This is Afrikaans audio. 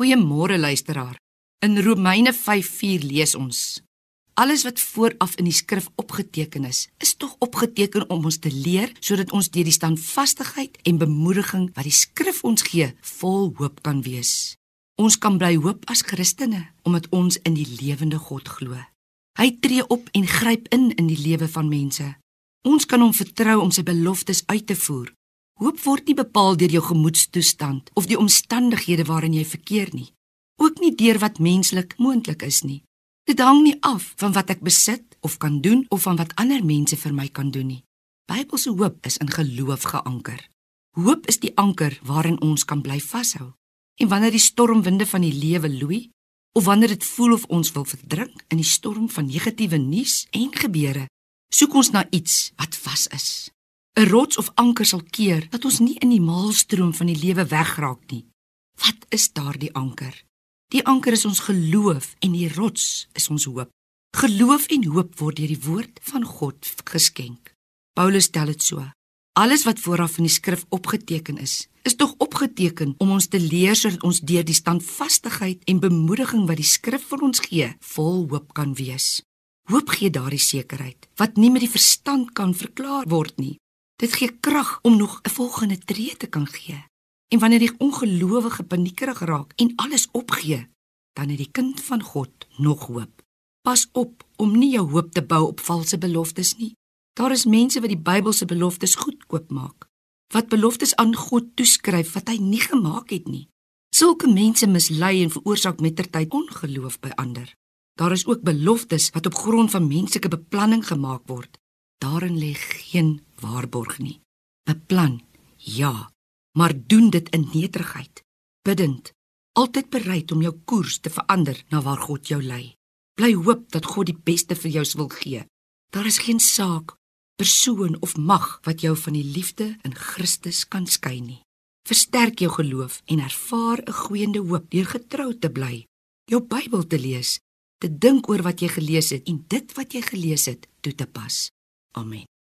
Goeiemôre luisteraar. In Romeine 5:4 lees ons: Alles wat vooraf in die skrif opgeteken is, is tog opgeteken om ons te leer sodat ons deur die standvastigheid en bemoediging wat die skrif ons gee, vol hoop kan wees. Ons kan bly hoop as Christene omdat ons in die lewende God glo. Hy tree op en gryp in in die lewe van mense. Ons kan hom vertrou om sy beloftes uit te voer. Hoop word nie bepaal deur jou gemoedstoestand of die omstandighede waarin jy verkeer nie, ook nie deur wat menslik moontlik is nie. Dit hang nie af van wat ek besit of kan doen of van wat ander mense vir my kan doen nie. Bybelse hoop is in geloof geanker. Hoop is die anker waarin ons kan bly vashou. En wanneer die stormwinde van die lewe loei, of wanneer dit voel of ons wil verdrink in die storm van negatiewe nuus en gebeure, soek ons na iets wat vas is. 'n rots of anker sal keer dat ons nie in die maalstroom van die lewe wegraak nie. Wat is daardie anker? Die anker is ons geloof en die rots is ons hoop. Geloof en hoop word deur die woord van God geskenk. Paulus stel dit so: Alles wat vooraf in die skrif opgeteken is, is tog opgeteken om ons te leer sodat ons deur die standvastigheid en bemoediging wat die skrif vir ons gee, vol hoop kan wees. Hoop gee daardie sekerheid wat nie met die verstand kan verklaar word nie. Dit gee krag om nog 'n volgende tree te kan gee. En wanneer die ongelowige paniekerig raak en alles opgee, dan het die kind van God nog hoop. Pas op om nie jou hoop te bou op valse beloftes nie. Daar is mense wat die Bybelse beloftes goedkoop maak, wat beloftes aan God toeskryf wat hy nie gemaak het nie. Sulke mense mislei en veroorsaak mettertyd ongeloof by ander. Daar is ook beloftes wat op grond van menslike beplanning gemaak word. Daarin lê geen waarborg nie. Beplan, ja, maar doen dit in nederigheid, bidtend, altyd bereid om jou koers te verander na waar God jou lei. Bly hoop dat God die beste vir jou wil gee. Daar is geen saak, persoon of mag wat jou van die liefde in Christus kan skei nie. Versterk jou geloof en ervaar 'n groeiende hoop deur getrou te bly, jou Bybel te lees, te dink oor wat jy gelees het en dit wat jy gelees het toe te pas. Amen.